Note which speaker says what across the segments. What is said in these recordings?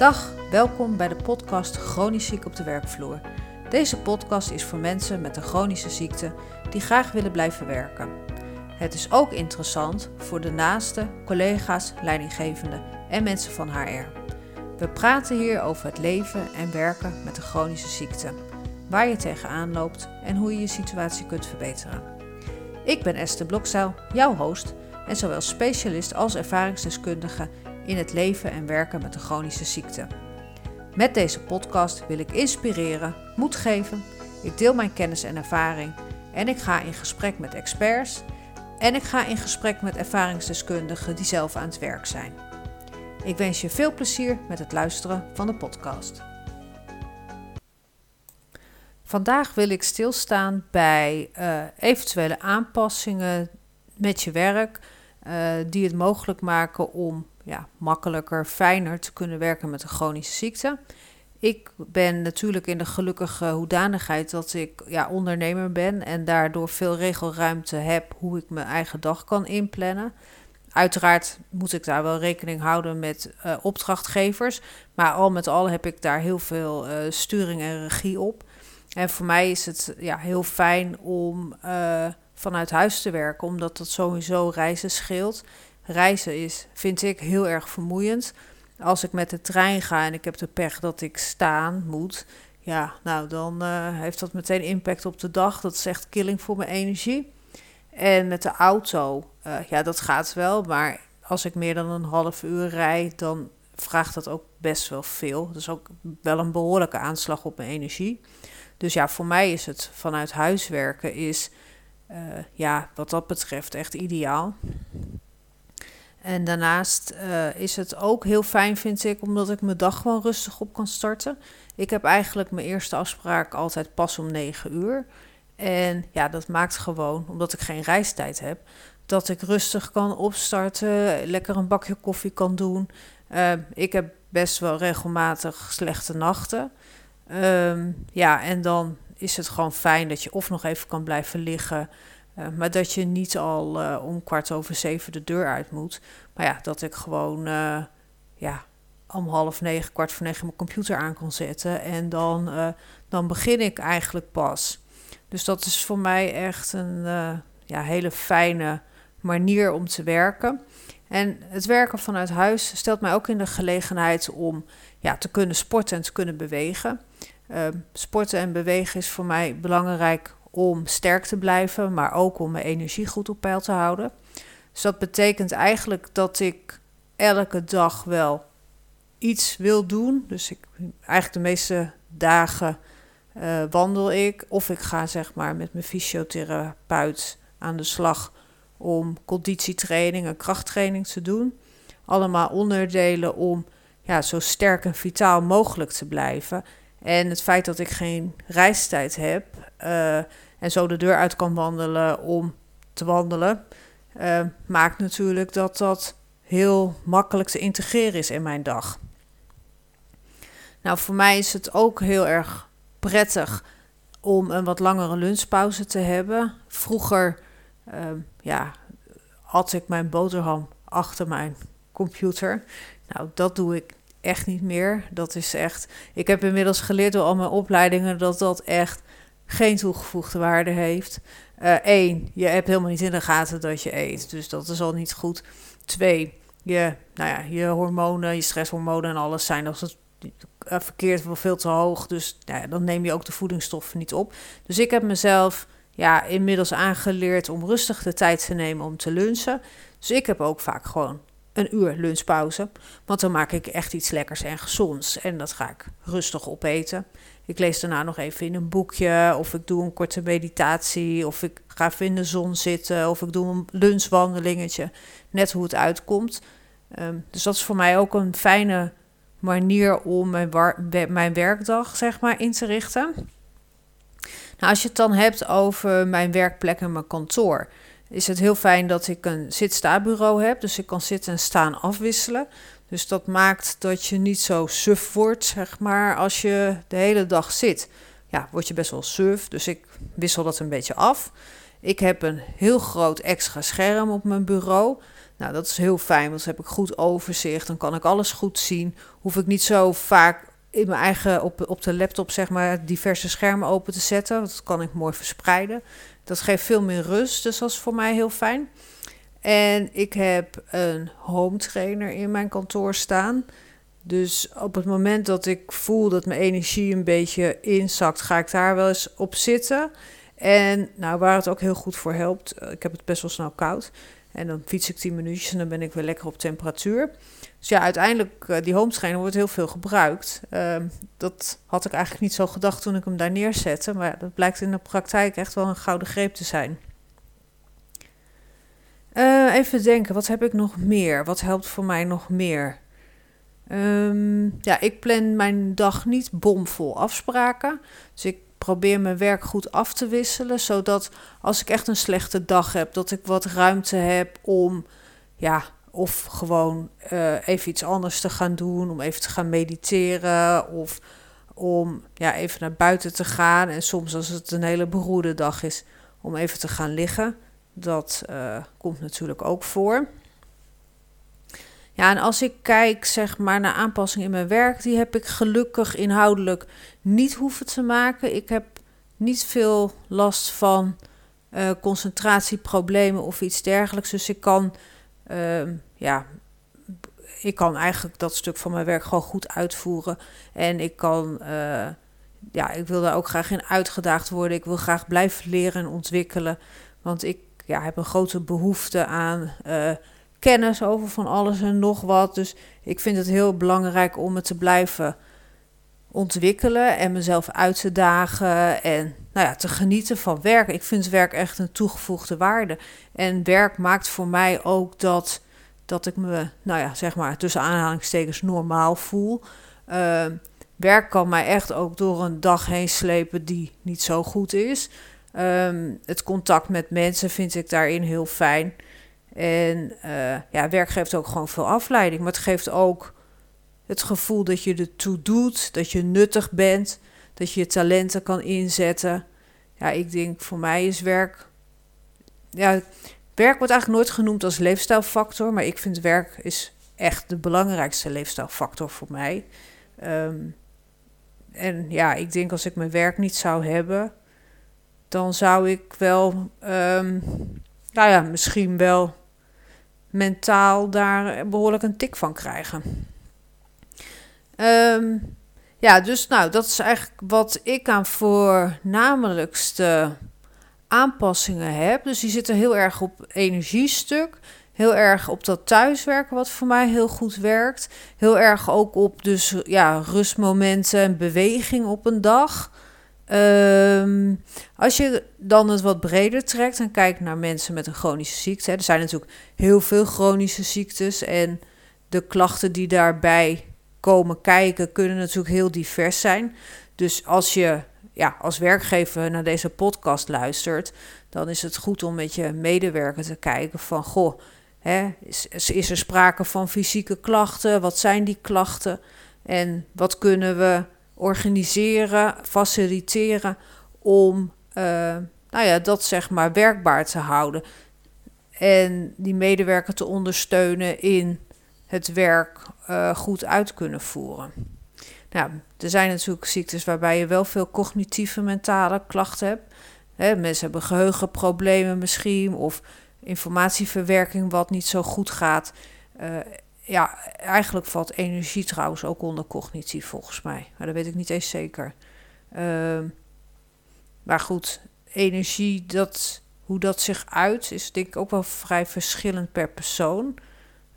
Speaker 1: Dag, welkom bij de podcast Chronisch ziek op de werkvloer. Deze podcast is voor mensen met een chronische ziekte die graag willen blijven werken. Het is ook interessant voor de naasten, collega's, leidinggevenden en mensen van HR. We praten hier over het leven en werken met een chronische ziekte, waar je tegenaan loopt en hoe je je situatie kunt verbeteren. Ik ben Esther Blokzeil, jouw host en zowel specialist als ervaringsdeskundige in het leven en werken met een chronische ziekte. Met deze podcast wil ik inspireren, moed geven, ik deel mijn kennis en ervaring en ik ga in gesprek met experts en ik ga in gesprek met ervaringsdeskundigen die zelf aan het werk zijn. Ik wens je veel plezier met het luisteren van de podcast. Vandaag wil ik stilstaan bij uh, eventuele aanpassingen met je werk uh, die het mogelijk maken om ja, makkelijker, fijner te kunnen werken met een chronische ziekte. Ik ben natuurlijk in de gelukkige hoedanigheid dat ik ja, ondernemer ben en daardoor veel regelruimte heb hoe ik mijn eigen dag kan inplannen. Uiteraard moet ik daar wel rekening houden met uh, opdrachtgevers, maar al met al heb ik daar heel veel uh, sturing en regie op. En voor mij is het ja, heel fijn om uh, vanuit huis te werken, omdat dat sowieso reizen scheelt. Reizen is, vind ik, heel erg vermoeiend. Als ik met de trein ga en ik heb de pech dat ik staan moet, ja, nou dan uh, heeft dat meteen impact op de dag. Dat is echt killing voor mijn energie. En met de auto, uh, ja, dat gaat wel. Maar als ik meer dan een half uur rijd, dan vraagt dat ook best wel veel. Dus ook wel een behoorlijke aanslag op mijn energie. Dus ja, voor mij is het vanuit huis werken is, uh, ja, wat dat betreft echt ideaal. En daarnaast uh, is het ook heel fijn, vind ik, omdat ik mijn dag gewoon rustig op kan starten. Ik heb eigenlijk mijn eerste afspraak altijd pas om 9 uur. En ja, dat maakt gewoon, omdat ik geen reistijd heb, dat ik rustig kan opstarten, lekker een bakje koffie kan doen. Uh, ik heb best wel regelmatig slechte nachten. Um, ja, en dan is het gewoon fijn dat je of nog even kan blijven liggen. Uh, maar dat je niet al uh, om kwart over zeven de deur uit moet. Maar ja, dat ik gewoon uh, ja, om half negen, kwart voor negen mijn computer aan kan zetten. En dan, dan begin ik eigenlijk pas. Dus dat is voor mij echt een ja, hele fijne manier om te werken. En het werken vanuit huis stelt mij ook in de gelegenheid om ja, te kunnen sporten en te kunnen bewegen. Sporten en bewegen is voor mij belangrijk om sterk te blijven, maar ook om mijn energie goed op peil te houden. Dus dat betekent eigenlijk dat ik elke dag wel iets wil doen. Dus ik, eigenlijk de meeste dagen uh, wandel ik. Of ik ga zeg maar met mijn fysiotherapeut aan de slag om conditietraining en krachttraining te doen. Allemaal onderdelen om ja, zo sterk en vitaal mogelijk te blijven. En het feit dat ik geen reistijd heb uh, en zo de deur uit kan wandelen om te wandelen, uh, maakt natuurlijk dat dat heel makkelijk te integreren is in mijn dag. Nou, voor mij is het ook heel erg prettig om een wat langere lunchpauze te hebben. Vroeger uh, ja, had ik mijn boterham achter mijn computer. Nou, dat doe ik echt niet meer. Dat is echt. Ik heb inmiddels geleerd door al mijn opleidingen dat dat echt geen toegevoegde waarde heeft. Eén, uh, je hebt helemaal niet in de gaten dat je eet. Dus dat is al niet goed. Twee, je, nou ja, je hormonen, je stresshormonen en alles zijn als het verkeerd wel veel te hoog. Dus nou ja, dan neem je ook de voedingsstoffen niet op. Dus ik heb mezelf ja, inmiddels aangeleerd om rustig de tijd te nemen om te lunchen. Dus ik heb ook vaak gewoon een uur lunchpauze. Want dan maak ik echt iets lekkers en gezonds. En dat ga ik rustig opeten. Ik lees daarna nog even in een boekje. Of ik doe een korte meditatie. Of ik ga even in de zon zitten. Of ik doe een lunchwandelingetje. Net hoe het uitkomt. Um, dus dat is voor mij ook een fijne manier om mijn, mijn werkdag zeg maar, in te richten. Nou, als je het dan hebt over mijn werkplek en mijn kantoor is het heel fijn dat ik een zit-sta-bureau heb. Dus ik kan zitten en staan afwisselen. Dus dat maakt dat je niet zo suf wordt, zeg maar, als je de hele dag zit. Ja, word je best wel suf, dus ik wissel dat een beetje af. Ik heb een heel groot extra scherm op mijn bureau. Nou, dat is heel fijn, want dan heb ik goed overzicht. Dan kan ik alles goed zien. Hoef ik niet zo vaak in mijn eigen, op, op de laptop, zeg maar, diverse schermen open te zetten. Dat kan ik mooi verspreiden. Dat geeft veel meer rust, dus dat is voor mij heel fijn. En ik heb een home trainer in mijn kantoor staan. Dus op het moment dat ik voel dat mijn energie een beetje inzakt, ga ik daar wel eens op zitten. En nou, waar het ook heel goed voor helpt, eh, ik heb het best wel snel koud. En dan fiets ik 10 minuutjes en dan ben ik weer lekker op temperatuur. Dus ja, uiteindelijk, uh, die home trainer wordt heel veel gebruikt. Uh, dat had ik eigenlijk niet zo gedacht toen ik hem daar neerzette. Maar dat blijkt in de praktijk echt wel een gouden greep te zijn. Uh, even denken, wat heb ik nog meer? Wat helpt voor mij nog meer? Um, ja, ik plan mijn dag niet bomvol afspraken. Dus ik probeer mijn werk goed af te wisselen, zodat als ik echt een slechte dag heb, dat ik wat ruimte heb om, ja, of gewoon uh, even iets anders te gaan doen, om even te gaan mediteren of om ja, even naar buiten te gaan. En soms als het een hele beroerde dag is, om even te gaan liggen. Dat uh, komt natuurlijk ook voor. Ja, en als ik kijk zeg maar naar aanpassingen in mijn werk, die heb ik gelukkig inhoudelijk niet hoeven te maken. Ik heb niet veel last van uh, concentratieproblemen of iets dergelijks. Dus ik kan, uh, ja, ik kan eigenlijk dat stuk van mijn werk gewoon goed uitvoeren. En ik kan, uh, ja, ik wil daar ook graag in uitgedaagd worden. Ik wil graag blijven leren en ontwikkelen. Want ik ja, heb een grote behoefte aan uh, kennis over van alles en nog wat. Dus ik vind het heel belangrijk om me te blijven ontwikkelen en mezelf uit te dagen en nou ja, te genieten van werk. Ik vind werk echt een toegevoegde waarde. En werk maakt voor mij ook dat, dat ik me, nou ja, zeg maar tussen aanhalingstekens normaal voel. Uh, werk kan mij echt ook door een dag heen slepen die niet zo goed is. Um, het contact met mensen vind ik daarin heel fijn. En uh, ja, werk geeft ook gewoon veel afleiding. Maar het geeft ook het gevoel dat je ertoe doet, dat je nuttig bent, dat je je talenten kan inzetten. Ja, ik denk voor mij is werk. Ja, werk wordt eigenlijk nooit genoemd als leefstijlfactor, maar ik vind werk is echt de belangrijkste leefstijlfactor voor mij. Um, en ja, ik denk als ik mijn werk niet zou hebben, dan zou ik wel, um, nou ja, misschien wel mentaal daar behoorlijk een tik van krijgen. Um, ja, dus nou, dat is eigenlijk wat ik aan voornamelijkste aanpassingen heb. Dus die zitten heel erg op energiestuk. Heel erg op dat thuiswerken, wat voor mij heel goed werkt. Heel erg ook op dus ja, rustmomenten en beweging op een dag. Um, als je dan het wat breder trekt en kijkt naar mensen met een chronische ziekte. Er zijn natuurlijk heel veel chronische ziektes. En de klachten die daarbij komen kijken kunnen natuurlijk heel divers zijn. Dus als je ja, als werkgever naar deze podcast luistert, dan is het goed om met je medewerker te kijken van goh, hè, is, is er sprake van fysieke klachten? Wat zijn die klachten? En wat kunnen we organiseren, faciliteren om uh, nou ja, dat zeg maar werkbaar te houden. En die medewerker te ondersteunen in het werk uh, goed uit kunnen voeren. Nou, er zijn natuurlijk ziektes waarbij je wel veel cognitieve mentale klachten hebt. Hè, mensen hebben geheugenproblemen misschien of informatieverwerking wat niet zo goed gaat. Uh, ja, eigenlijk valt energie trouwens ook onder cognitief volgens mij. Maar dat weet ik niet eens zeker. Uh, maar goed, energie, dat, hoe dat zich uit, is denk ik ook wel vrij verschillend per persoon.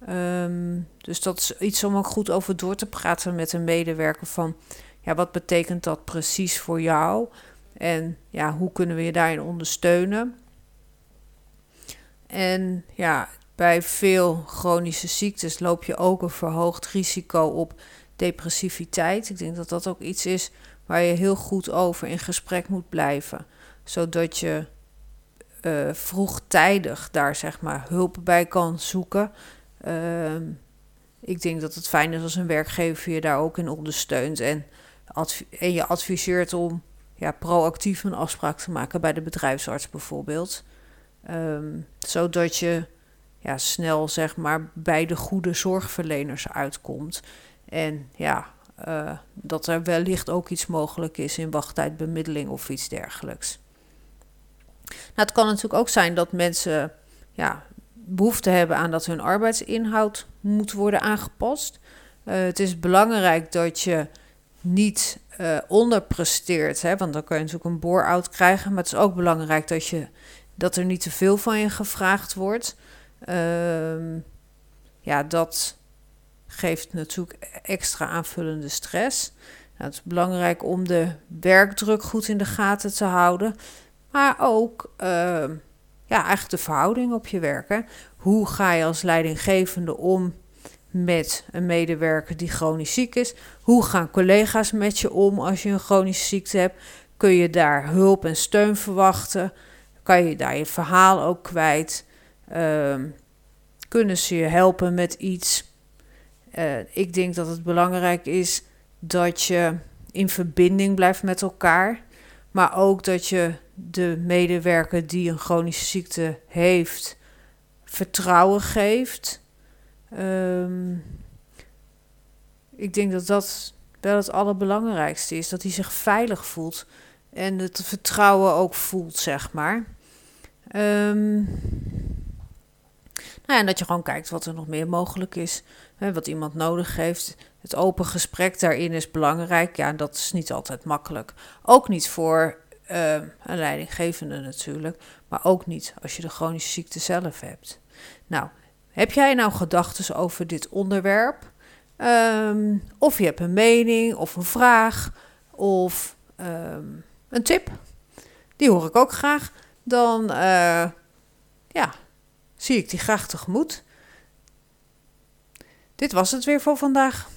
Speaker 1: Um, dus dat is iets om ook goed over door te praten met een medewerker van, ja, wat betekent dat precies voor jou? En ja, hoe kunnen we je daarin ondersteunen? En ja, bij veel chronische ziektes loop je ook een verhoogd risico op depressiviteit. Ik denk dat dat ook iets is waar je heel goed over in gesprek moet blijven, zodat je uh, vroegtijdig daar zeg maar hulp bij kan zoeken. Uh, ik denk dat het fijn is als een werkgever je daar ook in ondersteunt en, en je adviseert om ja, proactief een afspraak te maken bij de bedrijfsarts bijvoorbeeld. Um, zodat je ja, snel zeg maar bij de goede zorgverleners uitkomt. En ja, uh, dat er wellicht ook iets mogelijk is in wachttijdbemiddeling of iets dergelijks. Nou, het kan natuurlijk ook zijn dat mensen ja, behoefte hebben aan dat hun arbeidsinhoud moet worden aangepast. Uh, het is belangrijk dat je niet uh, onderpresteert, hè, want dan kun je natuurlijk een bore-out krijgen. Maar het is ook belangrijk dat, je, dat er niet te veel van je gevraagd wordt. Uh, ja, dat geeft natuurlijk extra aanvullende stress. Nou, het is belangrijk om de werkdruk goed in de gaten te houden. Maar ook uh, ja, eigenlijk de verhouding op je werk. Hoe ga je als leidinggevende om met een medewerker die chronisch ziek is? Hoe gaan collega's met je om als je een chronische ziekte hebt? Kun je daar hulp en steun verwachten? Kan je daar je verhaal ook kwijt? Uh, kunnen ze je helpen met iets? Uh, ik denk dat het belangrijk is dat je in verbinding blijft met elkaar. Maar ook dat je de medewerker die een chronische ziekte heeft, vertrouwen geeft. Um, ik denk dat dat wel het allerbelangrijkste is. Dat hij zich veilig voelt. En het vertrouwen ook voelt, zeg maar. Um, nou ja, en dat je gewoon kijkt wat er nog meer mogelijk is. Hè, wat iemand nodig heeft. Het open gesprek daarin is belangrijk. Ja, dat is niet altijd makkelijk. Ook niet voor uh, een leidinggevende natuurlijk. Maar ook niet als je de chronische ziekte zelf hebt. Nou, heb jij nou gedachten over dit onderwerp? Um, of je hebt een mening of een vraag of um, een tip. Die hoor ik ook graag. Dan uh, ja, zie ik die graag tegemoet. Dit was het weer voor vandaag.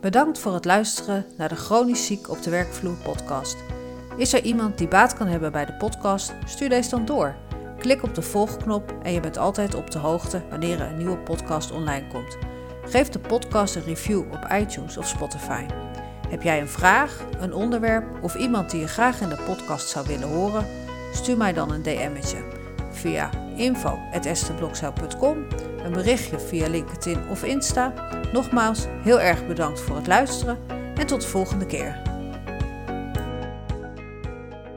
Speaker 1: Bedankt voor het luisteren naar de Chronisch Ziek op de Werkvloer podcast. Is er iemand die baat kan hebben bij de podcast? Stuur deze dan door. Klik op de volgknop en je bent altijd op de hoogte wanneer er een nieuwe podcast online komt. Geef de podcast een review op iTunes of Spotify. Heb jij een vraag, een onderwerp of iemand die je graag in de podcast zou willen horen? Stuur mij dan een DM'tje via info.esteblokcel.com, een berichtje via LinkedIn of Insta. Nogmaals, heel erg bedankt voor het luisteren en tot de volgende keer.